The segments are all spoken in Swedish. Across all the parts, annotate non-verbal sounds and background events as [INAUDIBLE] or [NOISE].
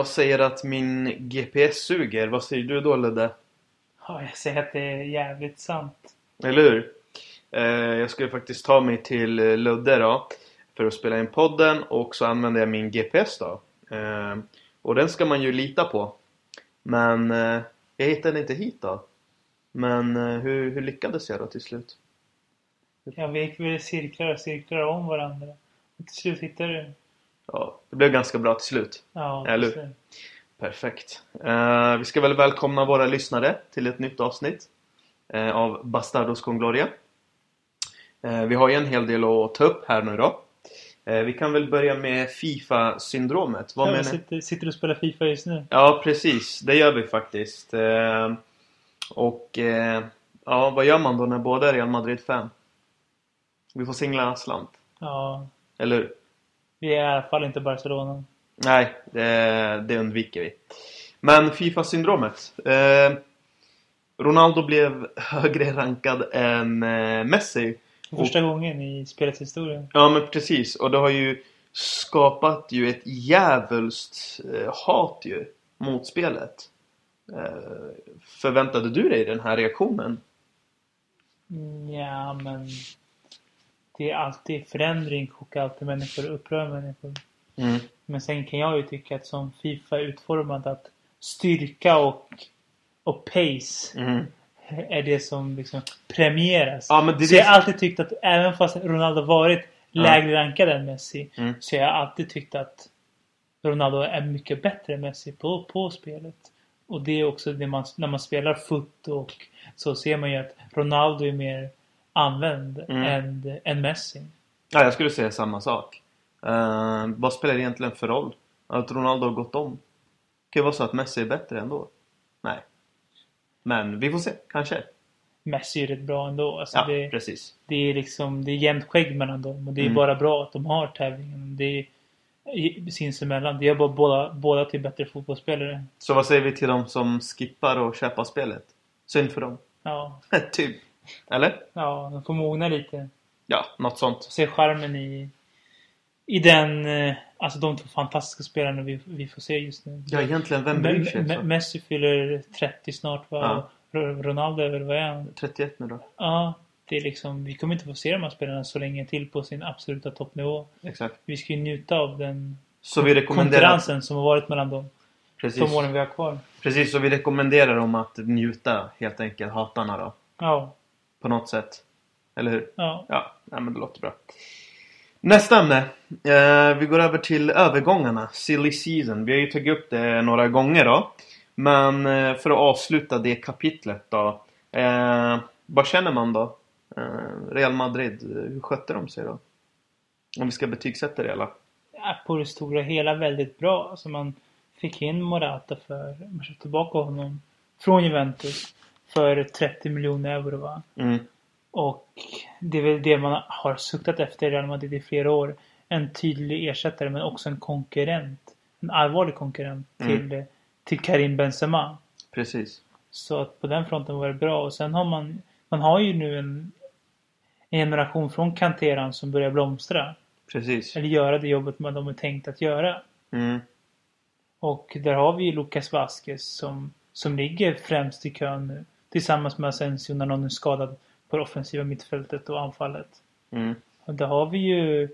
jag säger att min GPS suger, vad säger du då Ludde? Ja, jag säger att det är jävligt sant. Eller hur? Eh, jag skulle faktiskt ta mig till Ludde då för att spela in podden och så använder jag min GPS då. Eh, och den ska man ju lita på. Men eh, jag hittade inte hit då. Men hur, hur lyckades jag då till slut? Jag gick väl cirklar och cirklar om varandra. Och till slut hittade du. Ja, det blev ganska bra till slut. Ja, Eller. Perfekt. Eh, vi ska väl välkomna våra lyssnare till ett nytt avsnitt eh, av Bastardos con Gloria. Eh, vi har ju en hel del att ta upp här nu då. Eh, vi kan väl börja med Fifa-syndromet. Vad Ja, menar sitter, sitter du och spelar Fifa just nu? Ja, precis. Det gör vi faktiskt. Eh, och eh, ja, vad gör man då när båda är Real Madrid-fan? Vi får singla slant. Ja. Eller hur? Vi är i alla fall inte Barcelona. Nej, det, det undviker vi. Men Fifa-syndromet. Eh, Ronaldo blev högre rankad än eh, Messi. För första gången i spelets historia. Ja, men precis. Och det har ju skapat ju ett djävulskt eh, hat ju mot spelet. Eh, förväntade du dig den här reaktionen? Ja, men... Det är alltid förändring chockar alltid människor och upprör människor. Mm. Men sen kan jag ju tycka att som Fifa är utformad att styrka och, och pace Mm. är det som liksom premieras. Ja, men det så det jag har alltid tyckt att även fast Ronaldo varit Ja. lägre rankad än Messi Mm. så jag har alltid tyckt att Ronaldo är mycket bättre än Messi på, på spelet. Och det är också det man, när man spelar foot och så ser man ju att Ronaldo är mer använd Mm. än, än Messi. Ja, jag skulle säga samma sak. Eh, vad spelar det egentligen för roll? Att Ronaldo har gått om? Det kan ju vara så att Messi är bättre ändå. Nej. Men vi får se, kanske. Messi är rätt bra ändå. Alltså Ja, det, precis. det är liksom det är jämnt skägg mellan dem och det är Mm. bara bra att de har tävlingen. Det är sinsemellan. Det gör bara båda, båda till bättre fotbollsspelare. Så vad säger vi till de som skippar och köpa spelet? Synd för dem. Ja, [LAUGHS] typ. Eller? ja de får mogna lite. Ja, något sånt. Se charmen i, i den, eh, alltså de två fantastiska spelarna vi, vi får se just nu. Ja, egentligen, vem bryr sig? Me-? Messi fyller 30 snart va? Ja. Ronaldo är väl, vad är han? 31 nu då. Ja, det är liksom, vi kommer inte få se de här spelarna så länge till på sin absoluta toppnivå. Exakt. Vi ska ju njuta av den Så vi rekommenderar... konkurrensen som har varit mellan dem. Precis. De åren vi har kvar. Precis, så vi rekommenderar dem att njuta helt enkelt, hatarna då. Ja, På något sätt. Eller hur? ja. Ja, men det låter bra. Nästa ämne. Eh, vi går över till övergångarna. Silly season. Vi har ju tagit upp det några gånger då. Men eh, för att avsluta det kapitlet då. Eh, vad känner man då? Eh, Real Madrid, hur skötte de sig då? Om vi ska betygsätta det hela. Ja, På det stora hela väldigt bra. Alltså man fick in Morata för, man köpte tillbaka honom från Juventus för 30 miljoner euro va. Mm. Och det är väl det man har suktat efter i Real Madrid i flera år. En tydlig ersättare men också en konkurrent. En allvarlig konkurrent Mm. till, till Karim Benzema. Precis. Så att på den fronten var det bra. Och sen har man, man har ju nu en, en generation från kanteran som börjar blomstra. Precis. Eller göra det jobbet man de är tänkt att göra. Mm. Och där har vi ju Lucas Vasquez som, som ligger främst i kön nu. Tillsammans med Asensio när någon är skadad på det offensiva mittfältet och anfallet. Mm. Och där har vi ju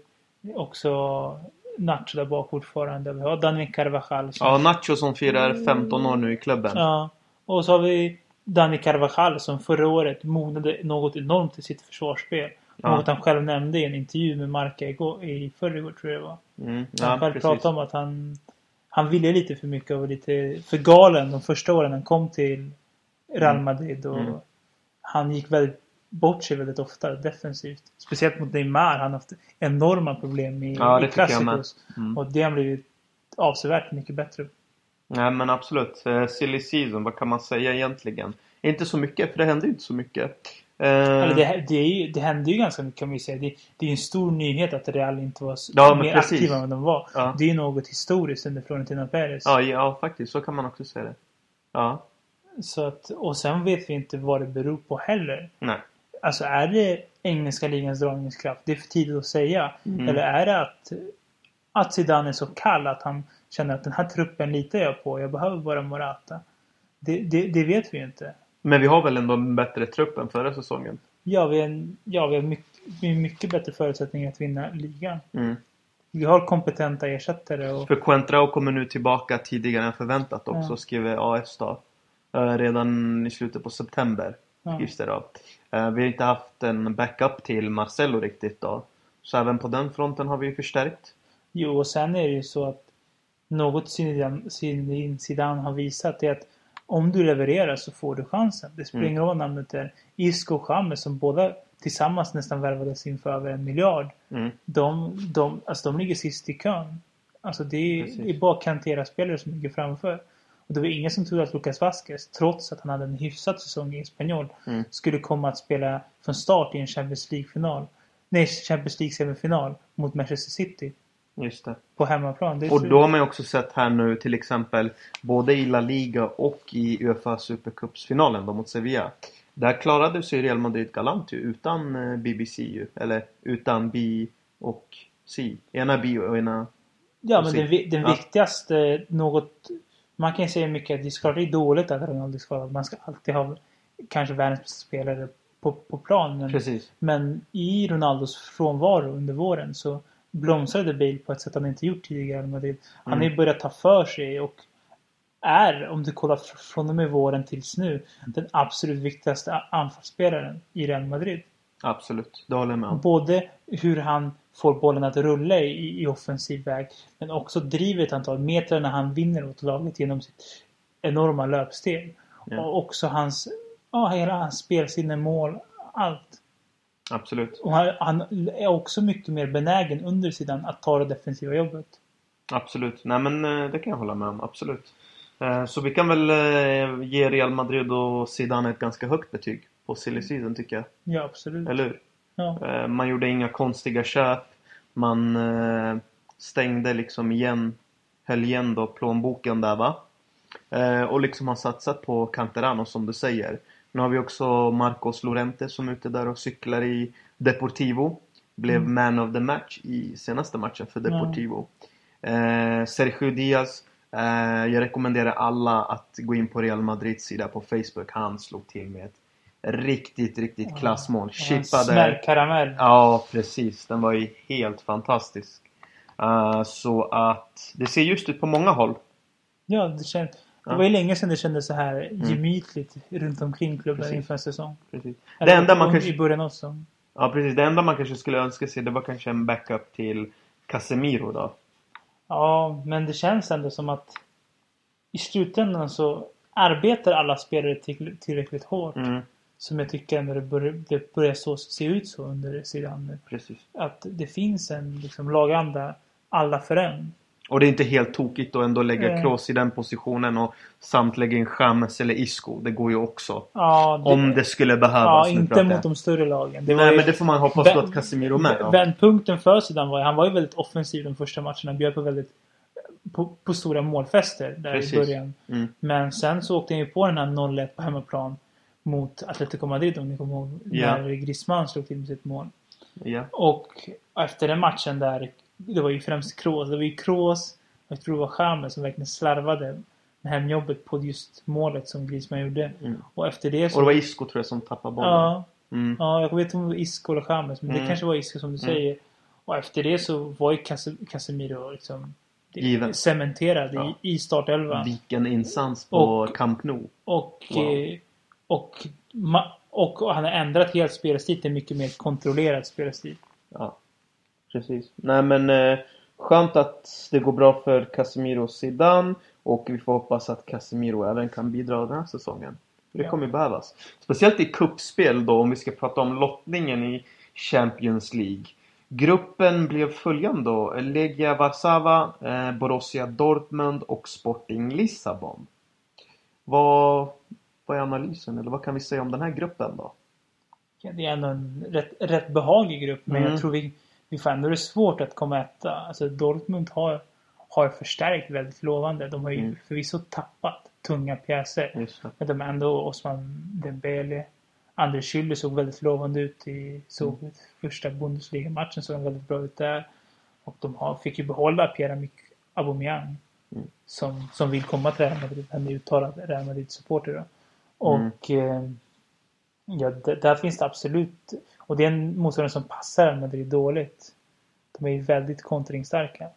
också Nacho där bak fortfarande. Vi har Dani Carvajal. Som, Ja, Nacho som firar 15 år nu i klubben. ja. Och så har vi Dani Carvajal som förra året mognade något enormt i sitt försvarsspel. Ja. Något han själv nämnde i en intervju med Marca igår, i förrgår tror jag det var. Mm. Han Ja, själv precis. pratade om att han, han ville lite för mycket och var lite för galen de första åren han kom till Real Mm. Madrid. Och Mm. Han gick väldigt bort sig väldigt ofta defensivt. Speciellt mot Neymar. Han har haft enorma problem i, Ja, i. Classicos. Mm. Och det har blivit avsevärt mycket bättre. Nej men absolut. Eh, Silly season, vad kan man säga egentligen? Inte så mycket, för det hände ju inte så mycket. Eh, Eller det, det, ju, det hände ju ganska mycket kan vi säga. Det, det är ju en stor nyhet att Real inte var Ja, mer precis. aktiva än de var. Ja. Det är ju något historiskt under Florentino Perez. ja, ja, faktiskt. Så kan man också säga det. Ja. Så att, och sen vet vi inte vad det beror på heller. Nej. Alltså är det engelska ligans dragningskraft? Det är för tidigt att säga. Mm. Eller är det att, att Zidane är så kall att han känner att den här truppen litar jag på. Jag behöver bara Morata. Det, det, det vet vi ju inte. Men vi har väl ändå en bättre trupp än förra säsongen? Ja, vi har, ja, vi har mycket, mycket bättre förutsättningar att vinna ligan. Mm. Vi har kompetenta ersättare och... För Coentrao kommer nu tillbaka tidigare än förväntat också, Ja. skriver AS då. Eh, Redan i slutet på september skrivs det då. Eh, Vi har inte haft en backup till Marcelo riktigt då. Så även på den fronten har vi förstärkt. Jo, och sen är det ju så att något Zidane, Zidane har visat är att om du levererar så får du chansen. Det spelar Mm. ingen roll vad namnet är. Isco och James som båda tillsammans nästan värvades in för över en miljard. Mm. De, de, alltså de ligger sist i kön. Alltså det är, det är bara Cantera-spelare som ligger framför. Och det var ingen som trodde att Lucas Vasquez, trots att han hade en hyfsad säsong i Espanyol, Mm. skulle komma att spela från start i en Champions League-final. Nej, Champions League-semifinal mot Manchester City Just det. på hemmaplan. Det Och då har man ju också sett här nu till exempel både i La Liga och i Uefa Supercupsfinalen då mot Sevilla. Där klarade sig Real Madrid galant ju utan eh, BBC ju. Eller utan B och C. Ena B och ena... Ja, och men se. den, den Ja. viktigaste, något... Man kan ju säga mycket att det är dåligt att Ronaldo är skadad. Man ska alltid ha kanske världens bästa spelare på, på plan. Men, Precis. men i Ronaldos frånvaro under våren så blomstrade Bale på ett sätt han inte gjort tidigare i Madrid. Han har Mm. ju börjat ta för sig och är, om du kollar fr- från och med våren tills nu, den absolut viktigaste anfallsspelaren i Real Madrid. Absolut. Det håller jag med om. Både hur han får bollen att rulla i, i offensiv väg. Men också driver ett antal meter när han vinner åt laget genom sitt enorma löpsteg. Ja. Och också hans, ja, hela hans spelsinne, mål, allt. Absolut. Och han, han är också mycket mer benägen under sidan att ta det defensiva jobbet. Absolut. Nej men eh, det kan jag hålla med om. Absolut. Eh, Så vi kan väl eh, ge Real Madrid och Zidane ett ganska högt betyg på silly season tycker jag. Ja, absolut. Eller hur? Ja. Eh, Man gjorde inga konstiga köp. Man eh, stängde liksom igen, höll igen då plånboken där va. Eh, Och liksom har satsat på Canterano som du säger. Nu har vi också Marcos Lorente som är ute där och cyklar i Deportivo. Blev Mm. man of the match i senaste matchen för. Deportivo. Eh, Sergio Diaz. Jag rekommenderar alla att gå in på Real Madrids sida på Facebook. Han slog till med ett riktigt, riktigt klassmål. Chippade. Smällkaramell. Ja, precis. Den var ju helt fantastisk. Eh, så att det ser just ut på många håll. Ja, det, känd, det var ju länge sedan det kändes så här Mm. gemytligt runt omkring klubben Precis. inför en säsong. Precis. Eller Det enda man kanske... I början säsongen. Ja, precis. Det enda man kanske skulle önska sig det var kanske en backup till Casemiro då. Ja, men det känns ändå som att i slutändan så arbetar alla spelare till, tillräckligt hårt. Mm, Som jag tycker ändå det börjar, det börjar så, se ut så under sidan nu. precis. Att det finns en liksom, laganda alla för en. Och det är inte helt tokigt att ändå lägga Nej. Kroos i den positionen och samt lägga in James eller Isco. Det går ju också. Ja, det, Om det skulle behövas. ja inte mot de större lagen. Det Nej, ju- men det får man hoppas då att Casemiro med. Ja. Vändpunkten för sidan var ju, han var ju väldigt offensiv de första matcherna. Bjöd på väldigt på, på stora målfester där Precis. i början. Mm. Men sen så åkte han ju på den här 0-1 på hemmaplan mot Atletico Madrid om ni kommer ihåg. Ja. När Griezmann slog till med sitt mål. Ja. Och efter den matchen där, det var ju främst Kroos. Det var ju Kroos, jag tror det var James som verkligen slarvade med hemjobbet på just målet som Griezmann gjorde. Mm. Och efter det så... Och det var Isco tror jag som tappade bollen. Ja, Mm. ja, jag vet inte om det var Isco eller James, men det Mm. kanske var Isco som du Mm. säger. Och efter det så var ju Cas- Casemiro liksom Given. cementerad Ja. i, i startelvan. Vilken insats på Och- Camp Nou. Och, Wow. eh, och, och, han har ändrat helt spelstil till mycket mer kontrollerad spelstil. Ja, precis. Nej men eh, skönt att det går bra för Casemiro och Zidane och vi får hoppas att Casemiro även kan bidra den här säsongen. Det kommer ju behövas. Speciellt i kuppspel då om vi ska prata om lottningen i Champions League. Gruppen blev följande då. Legia Warszawa, eh, Borussia Dortmund och Sporting Lissabon. Vad, vad är analysen eller vad kan vi säga om den här gruppen då? Ja, Det är ändå en rätt, rätt behaglig grupp, men Mm. jag tror vi, vi får ändå det svårt att komma etta. Alltså Dortmund har, har förstärkt väldigt lovande. De har ju Mm. förvisso tappat tunga pjäser. Men de är ändå Osman Dembele. André Schürrle såg väldigt lovande ut i såg Mm. första Bundesliga-matchen. Såg han väldigt bra ut där. Och de har, fick ju behålla Pierre-Emerick Aubameyang. Mm. Som, som vill komma till Real Madrid. Han är uttalad Real Madrid-supporter. Då. Och eh, ja, där finns det absolut... Och det är en motståndare som passar Madrid dåligt. De är ju väldigt kontringsstarka.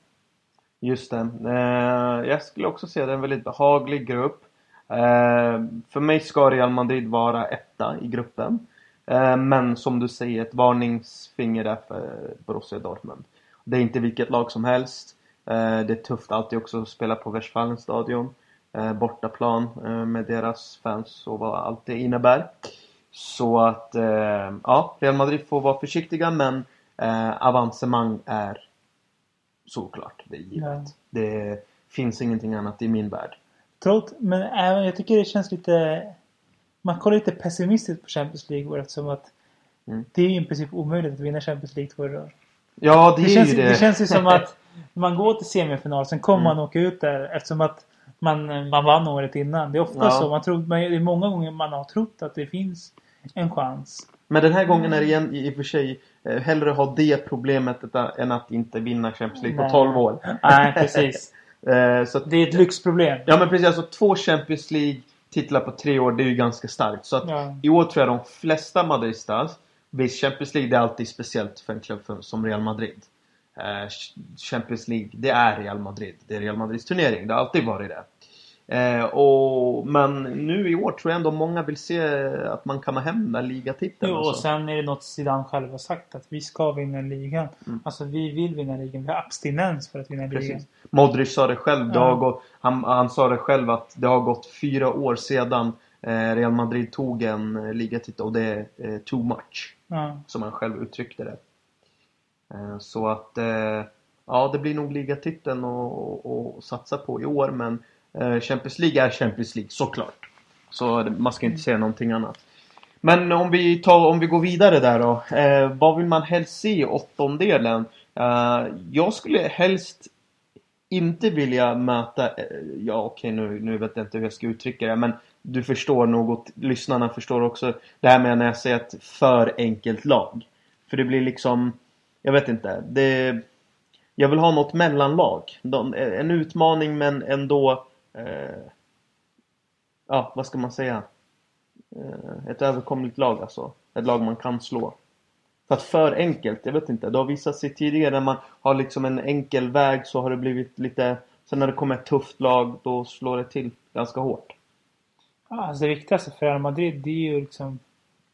Just det. Eh, jag skulle också säga att det är en väldigt behaglig grupp. Eh, för mig ska Real Madrid vara etta i gruppen. Eh, men som du säger, ett varningsfinger där för Borussia Dortmund. Det är inte vilket lag som helst. Det är tufft alltid också att spela på Westfalenstadion. Eh, bortaplan eh, med deras fans och vad allt det innebär. Så att, eh, ja, Real Madrid får vara försiktiga men eh, avancemang är såklart, det är givet. Ja. Det finns ingenting annat i min värld. Trots, men även, jag tycker det känns lite... Man kollar lite pessimistiskt på Champions League år eftersom att Mm. det är i princip omöjligt att vinna Champions League två år. Ja, det, Det är känns, ju det. det känns ju som [LAUGHS] att man går till semifinal, sen kommer Mm. man åka ut där eftersom att man, man vann året innan. Det är ofta Ja. så. Man tror, man, det är många gånger man har trott att det finns en chans. Men den här gången är det igen, i och för sig eh, hellre ha det problemet än- att inte vinna Champions League på Nej. 12 år. Nej, precis. [LAUGHS] Eh, så att, Det är ett lyxproblem. ja men precis, alltså två Champions League titlar på tre år, det är ju ganska starkt. Så att Ja. i år tror jag de flesta madridistas, visst Champions League det är alltid speciellt för en klubb för, som Real Madrid. Eh, Champions League, det är Real Madrid. Det är Real Madrids turnering, det har alltid varit det. Eh, och, men nu i år tror jag ändå många vill se att man kan ha hem den där ligatiteln. Jo, och alltså. sen är det något Zidane själv har sagt att vi ska vinna ligan. Mm. Alltså vi vill vinna ligan. Vi har abstinens för att vinna ligan. Precis. Modric sa det själv. Det Ja. har gått, han, han sa det själv att det har gått fyra år sedan eh, Real Madrid tog en eh, ligatitel och det är eh, too much. Ja. Som han själv uttryckte det. Eh, så att eh, ja, det blir nog ligatiteln att att satsa på i år men eh, Champions League är Champions League såklart. Så man ska inte säga någonting annat. Men om vi, tar, om vi går vidare där då. Eh, vad vill man helst se i åttondelen? Eh, jag skulle helst inte vilja möta, eh, ja okej nu, nu vet jag inte hur jag ska uttrycka det men du förstår något, lyssnarna förstår också det här med när jag säger ett för enkelt lag. För det blir liksom, jag vet inte, det, jag vill ha något mellanlag. De, eh, en utmaning men ändå, eh, ja vad ska man säga? Eh, ett överkomligt lag alltså. Ett lag man kan slå. För att för enkelt, jag vet inte. Det har visat sig tidigare när man har liksom en enkel väg så har det blivit lite... Sen när det kommer ett tufft lag då slår det till ganska hårt. Alltså det viktigaste för Real Madrid det är ju liksom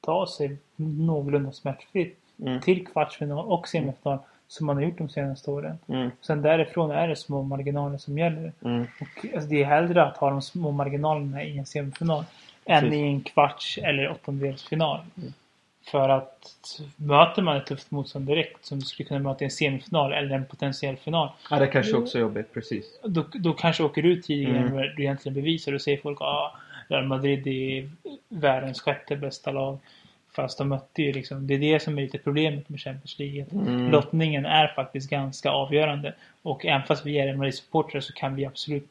ta sig någorlunda smärtfritt Mm. till kvartsfinal och semifinal som man har gjort de senaste åren. Mm, Sen därifrån är det små marginaler som gäller. mm, Och alltså det är hellre att ha de små marginalerna i en semifinal än Precis. i en kvarts eller åttondelsfinal. Mm. För att möter man ett tufft motstånd direkt som du skulle kunna möta i en semifinal eller en potentiell final. Ja, det kanske också är jobbigt, precis. Då, då kanske åker du ut tidigare Mm. än du egentligen bevisar. Då säger folk att ah, Real Madrid är världens sjätte bästa lag. Fast de mötte ju liksom, det är det som är lite problemet med Champions League. Mm. Lottningen är faktiskt ganska avgörande. Och även fast vi är Real Madrid-supportrar så kan vi absolut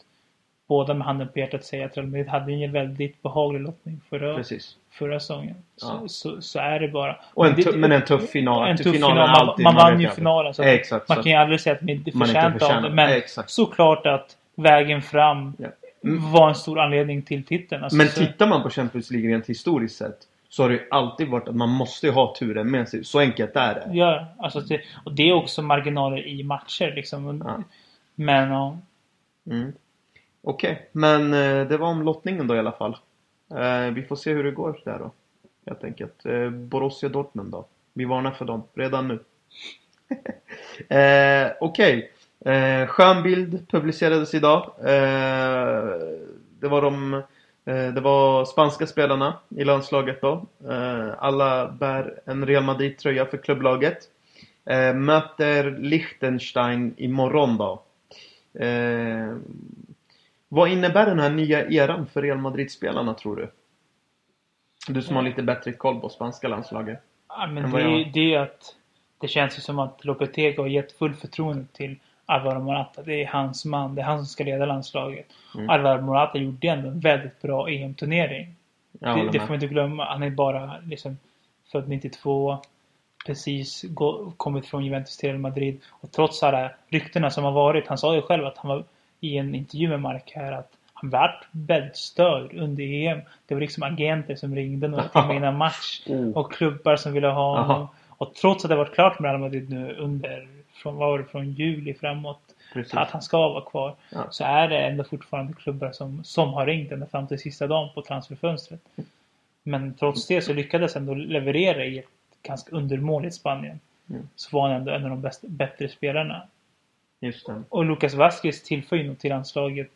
båda med handen på hjärtat säga att Real Madrid hade en väldigt behaglig lottning förra, Precis. förra säsongen. Så, Ja. så, så är det bara. Och en tuff, men en tuff final. En tuff final. är Man, man vann ju finalen. Så Exakt. man så kan ju aldrig säga att man inte förtjänt av det. Men Exakt. såklart att vägen fram Ja. var en stor anledning till titeln. Alltså, Men tittar man på Champions League rent historiskt sett så har det ju alltid varit att man måste ha turen med sig. Så enkelt är det. Ja, alltså det, och det är också marginaler i matcher liksom. Ja. Men ja. Mm. Okej, men eh, det var om lottningen då i alla fall. Eh, vi får se hur det går där då. Helt enkelt. Eh, Borussia Dortmund då. Vi varnar för dem redan nu. [LAUGHS] eh, Okej. Eh, skön bild publicerades idag. Eh, det var de det var spanska spelarna i landslaget då. Eh, alla bär en Real Madrid-tröja för klubblaget. Eh, möter Liechtenstein imorgon då. Eh, vad innebär den här nya eran för Real Madrid-spelarna tror du? Du som har lite bättre koll på spanska landslaget. ja men det, jag det är att det känns ju som att Lopetegui har gett full förtroende till Alvaro Morata. Det är hans man. Det är han som ska leda landslaget. Mm. Alvaro Morata gjorde ändå en väldigt bra EM-turnering. Det, det får man inte glömma. Han är bara liksom född 92. Precis gå, kommit från Juventus till Real Madrid. Och trots alla ryktena som har varit. Han sa ju själv att han var i en intervju med Mark här att han vart väldigt störd under EM. Det var liksom agenter som ringde några [LAUGHS] timmar innan match. Oh. Och klubbar som ville ha honom. Och trots att det varit klart med Real Madrid nu under, från, var det, från juli framåt. Precis. Att han ska vara kvar. Ja. Så är det ändå fortfarande klubbar som, som har ringt ända fram till sista dagen på transferfönstret. Men trots det så lyckades ändå leverera i ett ganska undermåligt Spanien. Mm. Så var han ändå en av de bäst, bättre spelarna. Och Lucas Vasquez tillför ju något till landslaget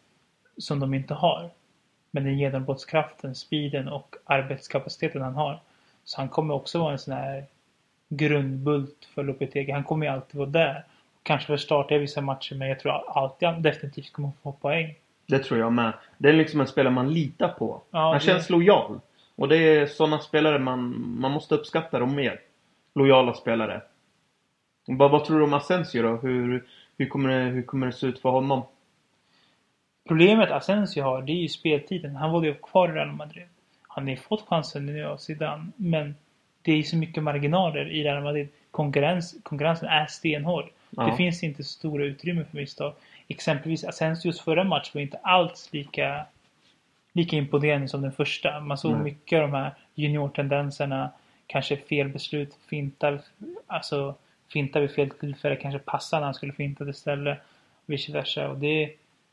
som de inte har. Men den genombrottskraften, speeden och arbetskapaciteten han har. Så han kommer också vara en sån här grundbult för Lopetegi. Han kommer ju alltid vara där. Kanske för starta i vissa matcher men jag tror alltid han definitivt kommer få poäng. Det tror jag med. Det är liksom en spelare man litar på. Ja, han det- känns lojal. Och det är sådana spelare man, man måste uppskatta dem mer. Lojala spelare. Vad, vad tror du om Asensio då? Hur, hur, kommer det, hur kommer det se ut för honom? Problemet Asensio har det är ju speltiden. Han var ju kvar i Real Madrid. Han har ju fått chansen nu av Zidane. Men det är så mycket marginaler i Real Madrid. Konkurrens, konkurrensen är stenhård. Ja. Det finns inte så stora utrymme för misstag. Exempelvis Asensios förra match var inte alls lika, lika imponerande som den första. Man såg Nej. mycket av de här juniortendenserna. Kanske fel beslut, finta, alltså finta vid fel tillfälle, kanske passa när han skulle finta istället. Vice versa. Och det,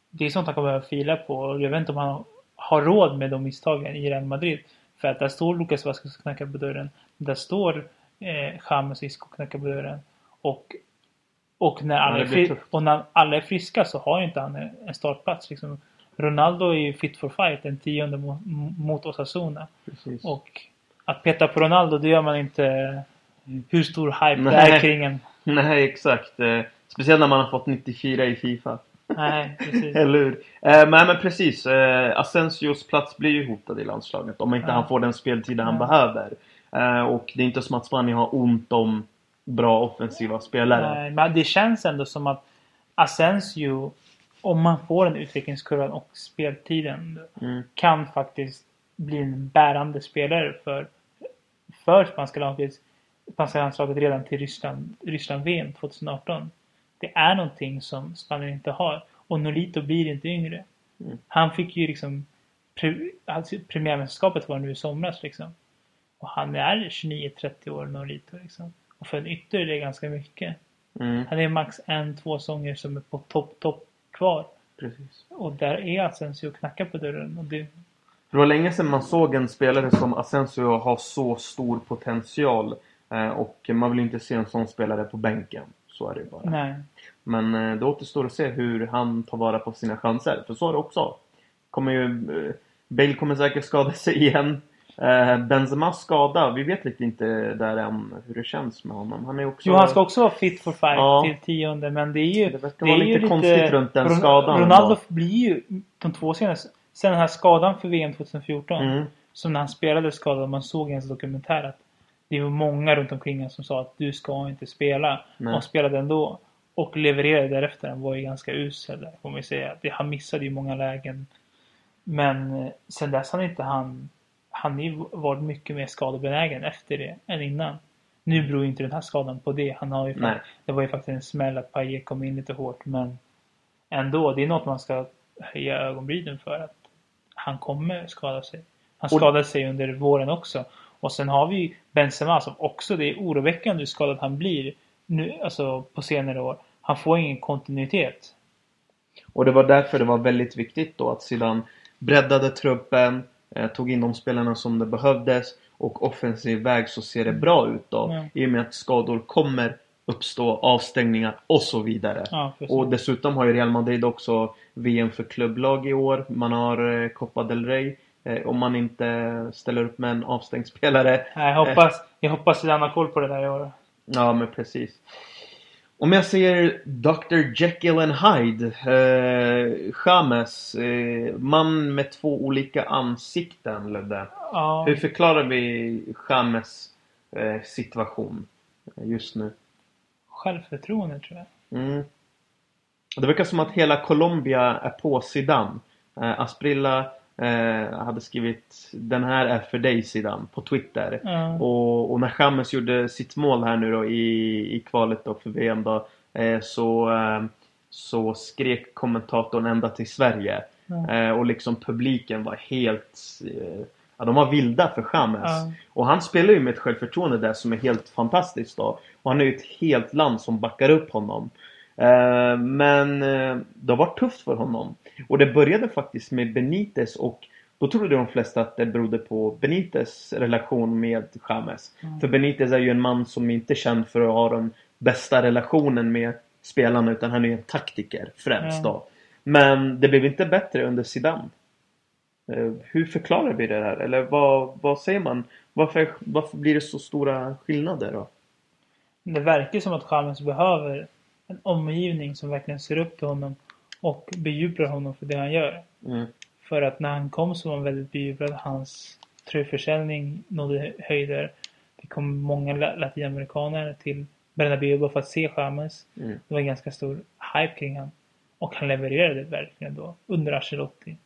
det är sånt han kommer behöva fila på. Och jag vet inte om han har råd med de misstagen i Real Madrid. För att där står Lucas Vasquez och knackar på dörren. Där står eh, James Isco och knackar på dörren. Och, och, när alla Ja, är det och när alla är friska så har inte han en startplats. Liksom. Ronaldo är ju fit for fight, den tionde mot, mot Osasuna. Precis. Och att peta på Ronaldo, det gör man inte hur stor hype det Nej. är kring en. [LAUGHS] Nej, exakt. Eh, speciellt när man har fått 94 i Fifa. Nej, precis. [LAUGHS] Eller hur? Eh, men, men precis. Eh, Asensios plats blir ju hotad i landslaget. Om inte Ja. han får den speltid han Ja. behöver. Eh, och det är inte som att Spanien har ont om bra offensiva spelare. Nej, men det känns ändå som att Asensio, om man får en utvecklingskurva och speltiden, Mm. kan faktiskt bli en bärande spelare för, för spanska landslaget, spanska landslaget redan till Ryssland, Ryssland VM 2018. Det är någonting som Spanien inte har. Och Nolito blir inte yngre. Mm. Han fick ju liksom pre, alltså, premiärmästerskapet var nu i somras liksom. Och han är 29-30 år Nolito liksom. Och för en ytter är det ganska mycket. Mm. Han är max en, två sånger som är på topp, topp kvar. Precis. Och där är Asensio och knackar på dörren. Och det, Det var länge sedan man såg en spelare som Asensio ha så stor potential. Eh, och man vill inte se en sån spelare på bänken. Så är det bara. nej. Men eh, det återstår att se hur han tar vara på sina chanser. För så är det också. Kommer ju, eh, Bale kommer säkert skada sig igen. Eh, Benzemas skada, vi vet lite inte där än hur det känns med honom. Han är också... Jo, han ska också vara fit for fight Ja. till tionde. Men det är ju... Det verkar vara lite konstigt runt den Ron- skadan Ronaldo blir ju de två senaste... Sen den här skadan för VM 2014. Mm. Som när han spelade skadad. Man såg i ens dokumentär att det var många runt omkring honom som sa att du ska inte spela. Nej. Och spelade ändå. Och levererade därefter. Han var ju ganska usel där, får man ju säga. Det, han missade ju många lägen. Men eh, sen dess har inte han... Han ju varit mycket mer skadebenägen efter det än innan. Nu beror ju inte den här skadan på det. Han har ju fakt- det var ju faktiskt en smäll att Payet kom in lite hårt. Men ändå, det är något man ska höja ögonbrynen för. att Han kommer skada sig. Han Och- skadade sig under våren också. Och sen har vi Benzema som också, det är oroväckande hur skadad han blir nu, alltså på senare år. Han får ingen kontinuitet. Och det var därför det var väldigt viktigt då att sedan breddade truppen, tog in de spelarna som det behövdes och offensiv väg så ser det bra ut då. Ja. I och med att skador kommer uppstå, avstängningar och så vidare. Ja. Och dessutom har ju Real Madrid också VM för klubblag i år. Man har eh, Copa del Rey. Eh, om man inte ställer upp med en avstängd spelare. Jag hoppas, jag hoppas att han har koll på det där i år. Ja, men precis. Om jag ser Dr. Jekyll and Hyde. Eh, James. Eh, man med två olika ansikten, Ludde. Ja, Hur förklarar vi James eh, situation eh, just nu? självförtroende tror jag. Mm. Det verkar som att hela Colombia är på Zidane. Eh, Asprilla eh, hade skrivit Den här är för dig Zidane på Twitter. Ja. Och, och när James gjorde sitt mål här nu då i, i kvalet då för VM då. Eh, så, eh, så skrek kommentatorn ända till Sverige. Eh, och liksom publiken var helt... Eh, ja, de var vilda för Chamez. Ja. Och han spelar ju med ett självförtroende där som är helt fantastiskt då. Och han är ju ett helt land som backar upp honom. Eh, men eh, det har varit tufft för honom. Och det började faktiskt med Benitez och då trodde de flesta att det berodde på Benitez relation med Chamez. Mm. För Benitez är ju en man som inte är känd för att ha den bästa relationen med spelarna utan han är en taktiker främst då. Men det blev inte bättre under Zidane. Eh, Hur förklarar vi det här? Eller vad, vad säger man? Varför, varför blir det så stora skillnader då? Det verkar som att Chamez behöver en omgivning som verkligen ser upp till honom och bejublar honom för det han gör. Mm. För att när han kom så var han väldigt bejublad. Hans tröjförsäljning nådde höjder. Det kom många la- latinamerikaner till Bernabéu bara för att se Chamez. Mm. Det var en ganska stor hype kring han. Och han levererade verkligen då under Ancelotti.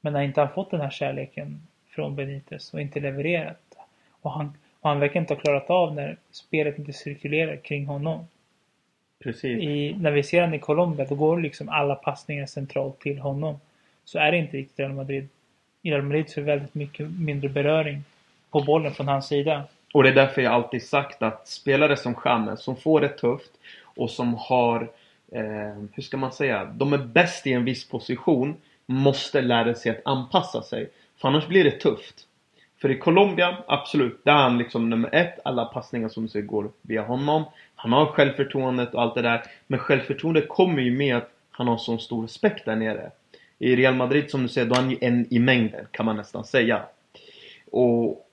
Men när inte han fått den här kärleken från Benitez och inte levererat. Och han, och han verkar inte ha klarat av när spelet inte cirkulerar kring honom. Precis. I, när vi ser honom i Colombia då går liksom alla passningar centralt till honom. Så är det inte riktigt Real Madrid. I Real Madrid så är det väldigt mycket mindre beröring på bollen från hans sida. Och det är därför jag alltid sagt att spelare som Chamez som får det tufft och som har, eh, hur ska man säga, de är bäst i en viss position måste lära sig att anpassa sig. För annars blir det tufft. För i Colombia, absolut, där är han liksom nummer ett. Alla passningar som du säger går via honom. Han har självförtroendet och allt det där. Men självförtroendet kommer ju med att han har sån stor respekt där nere. I Real Madrid som du säger, då är han ju en i mängden kan man nästan säga. Och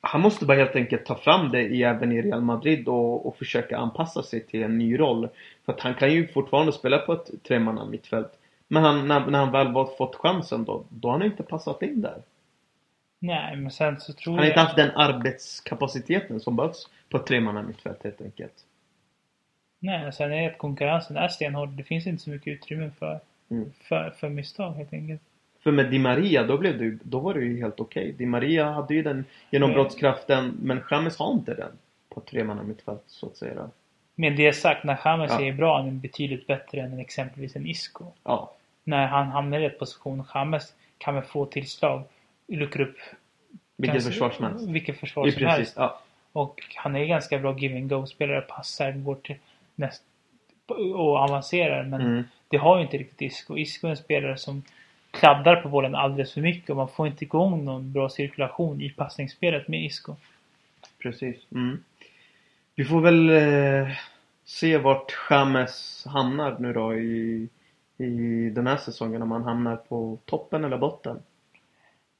han måste bara helt enkelt ta fram det även i Real Madrid och, och försöka anpassa sig till en ny roll. För att han kan ju fortfarande spela på ett tremanna mittfält. Men han, när, när han väl fått chansen då, då har han inte passat in där. Nej, men sen så tror Han har jag... inte haft den arbetskapaciteten som behövs på ett tremanna mittfält helt enkelt. Nej, sen är det att konkurrensen är stenhård. Det finns inte så mycket utrymme för, Mm. för, för misstag helt enkelt. För med Di Maria, då, blev det, då var det ju helt okej. Di Maria hade ju den genombrottskraften, men James har inte den på ett tremanna mittfält så att säga. Med det sagt, när James Ja. är bra, han är betydligt bättre än exempelvis en Isco. Ja, När han hamnar i rätt position, James kan väl få tillslag, luckra upp vilket ganska- försvar som helst. Vilket försvar som helst. precis, ja. Och han är ganska bra give and go-spelare, passar, går till näst och avancerar. Men Mm. det har ju inte riktigt Isco. Isco är en spelare som kladdar på bollen alldeles för mycket och man får inte igång någon bra cirkulation i passningsspelet med Isco. Precis. Mm. Vi får väl eh, se vart James hamnar nu då i, i den här säsongen. Om han hamnar på toppen eller botten.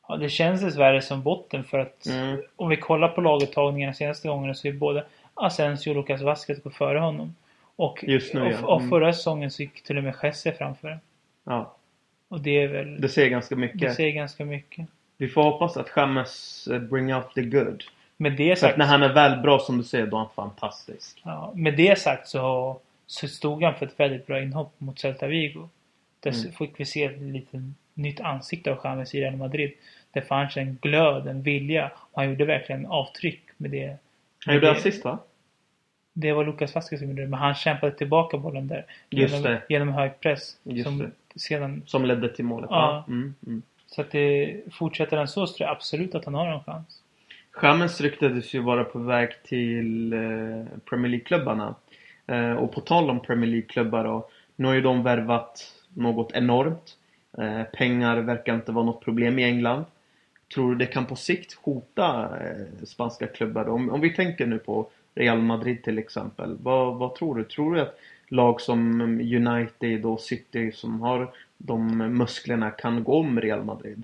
Ja, det känns dessvärre som botten för att Mm. om vi kollar på laguttagningarna senaste gångerna så är både Asensio och Lucas Vasquez går före honom. Och, Just nu, och, ja. och Mm. förra säsongen så gick till och med Jesse framför. Ja, Och det är väl... det säger ganska det mycket. säger ganska mycket. Vi får hoppas att James eh, bring out the good. Med det För sagt, när han är väl bra som du säger, då är han fantastisk. ja, med det sagt så, så stod han för ett väldigt bra inhopp mot Celta Vigo. Där Mm. fick vi se ett litet nytt ansikte av James i Real Madrid. Det fanns en glöd, en vilja och han gjorde verkligen avtryck med det. Han gjorde assist va? Det var Lucas Vasquez som gjorde det, men han kämpade tillbaka bollen där. Just genom, det. genom hög press. Just som det. Sedan, Som ledde till målet Ja. Mm, mm. så att det, fortsätter han så så tror jag absolut att han har en chans. James ryktades ju vara på väg till eh, Premier League-klubbarna. Eh, och på tal om Premier League-klubbar då. Nu har ju de värvat något enormt. Eh, pengar verkar inte vara något problem i England. Tror du det kan på sikt hota eh, spanska klubbar? Om, om vi tänker nu på Real Madrid till exempel. Vad, vad tror du? Tror du att lag som United och City som har de musklerna kan gå om Real Madrid?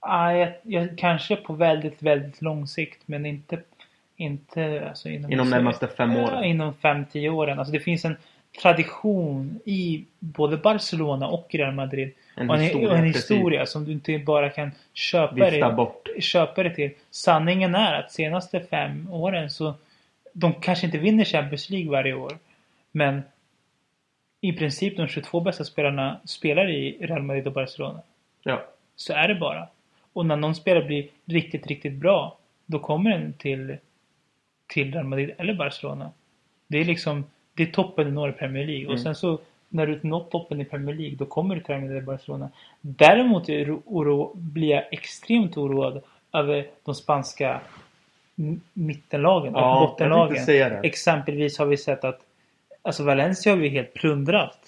Ah, jag, jag, kanske på väldigt, väldigt lång sikt, men inte, inte alltså inom, Inom närmaste fem åren? inom 5-10 åren. Alltså det finns en tradition i både Barcelona och Real Madrid. En och en historia, och en precis. historia som du inte bara kan köpa bort. köpa det till. Sanningen är att senaste fem åren så de kanske inte vinner Champions League varje år. Men i princip de 22 bästa spelarna spelar i Real Madrid och Barcelona. Ja. Så är det bara. Och när någon spelare blir riktigt, riktigt bra. Då kommer den till, till Real Madrid eller Barcelona. Det är liksom, det är toppen du når i Premier League. Mm. Och sen så när du nått toppen i Premier League, då kommer du träna i Barcelona. Däremot är oro, blir jag extremt oroad över de spanska mittenlagen Ja, och bottenlagen. säga det. Exempelvis har vi sett att alltså Valencia har vi helt plundrat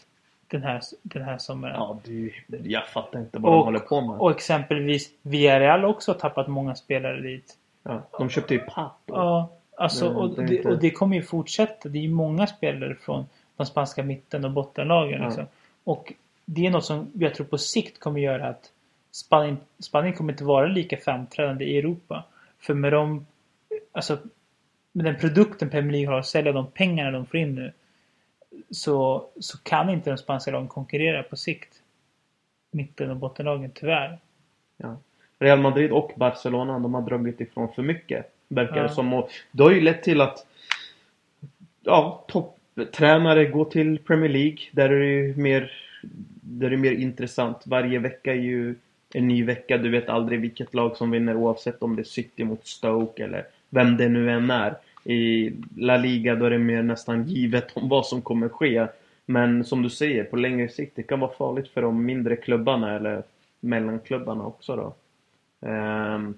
den här, den här sommaren. Ja, du, jag fattar inte vad de håller på med. och exempelvis Villarreal har också tappat många spelare dit. Ja, de köpte ju Pato. Ja, alltså, och, det inte- och det kommer ju fortsätta. Det är ju många spelare från de spanska mitten och bottenlagen. Ja. Liksom. Och det är något som jag tror på sikt kommer göra att Spanien, Spanien kommer inte vara lika framträdande i Europa. För med de, alltså, med den produkten Premier League har att sälja, de pengarna de får in nu, så, så kan inte de spanska lagen konkurrera på sikt. Mitten och bottenlagen, tyvärr. Ja. Real Madrid och Barcelona, de har dragit ifrån för mycket. Verkar det som. Och det har ju lett till att ja, topptränare går till Premier League. Där är det ju mer, där är det mer intressant. Varje vecka är ju en ny vecka. Du vet aldrig vilket lag som vinner oavsett om det är City mot Stoke eller vem det nu än är. I La Liga då är det mer nästan givet om vad som kommer ske. Men som du säger, på längre sikt, det kan vara farligt för de mindre klubbarna eller mellanklubbarna också då. Ehm,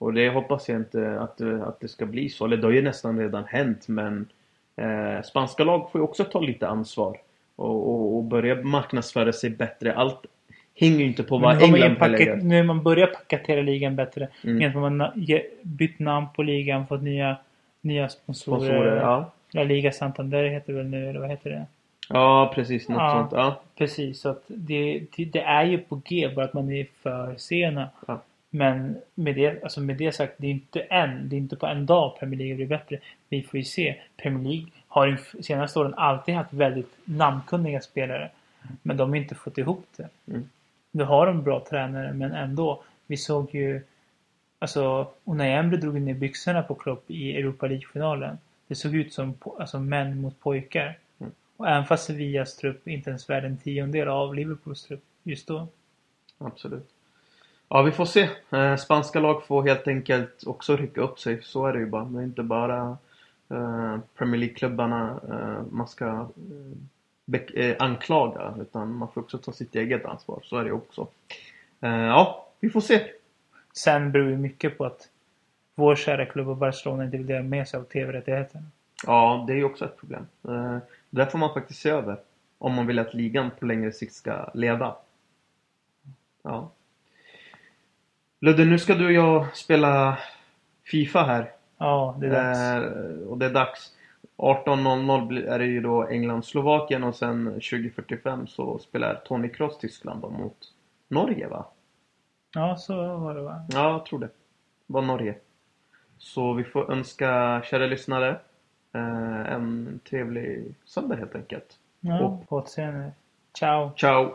och det hoppas jag inte att, att det ska bli så. Eller det har ju nästan redan hänt men eh, spanska lag får ju också ta lite ansvar. Och, och, och börja marknadsföra sig bättre. Allt hänger ju inte på Men vad ju England paket, nu har man börjat paketera ligan bättre. Mm. Genom att man bytt namn på ligan, fått nya, nya sponsorer. Sponsorer, ja. La Liga Santander heter det väl nu, eller vad heter det? Ja, precis. Något Ja. sånt. Ja. Precis, så att det, det, det är ju på G, bara att man är för sena. Ja. Men med det, alltså med det sagt, det är inte en, det är inte på en dag Premier League blir bättre. Vi får ju se. Premier League har de senaste åren alltid haft väldigt namnkunniga spelare. Men de har inte fått ihop det. Mm. Nu har de bra tränare, men ändå. Vi såg ju... Alltså, Unai Emery drog ner byxorna på Klopp i Europa League-finalen. Det såg ut som alltså, män mot pojkar. Mm. Och även fast Sevillas trupp inte ens värde en tiondel av Liverpools trupp just då. Absolut. Ja, vi får se. Eh, spanska lag får helt enkelt också rycka upp sig. Så är det ju bara. Det är inte bara eh, Premier League-klubbarna eh, man ska eh, eh, anklaga. Utan man får också ta sitt eget ansvar. Så är det ju också. Eh, ja, vi får se. Sen beror ju mycket på att vår kära klubb och Barcelona inte vill dela med sig av TV-rättigheterna. Ja, det är ju också ett problem. Eh, där får man faktiskt se över. Om man vill att ligan på längre sikt ska leva. Ja. Ludde, nu ska du och jag spela Fifa här. Ja, det är dags. Eh, och det är dags. 18.00 blir- är det ju då England-Slovakien och sen 20.45 så spelar Tony Kroos Tyskland då mot Norge va? Ja, så var det va? Ja, jag tror det. Det var Norge. Så vi får önska kära lyssnare eh, en trevlig söndag helt enkelt. Ja, Och- på återseende. Ciao! Ciao!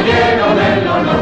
caballero del honor.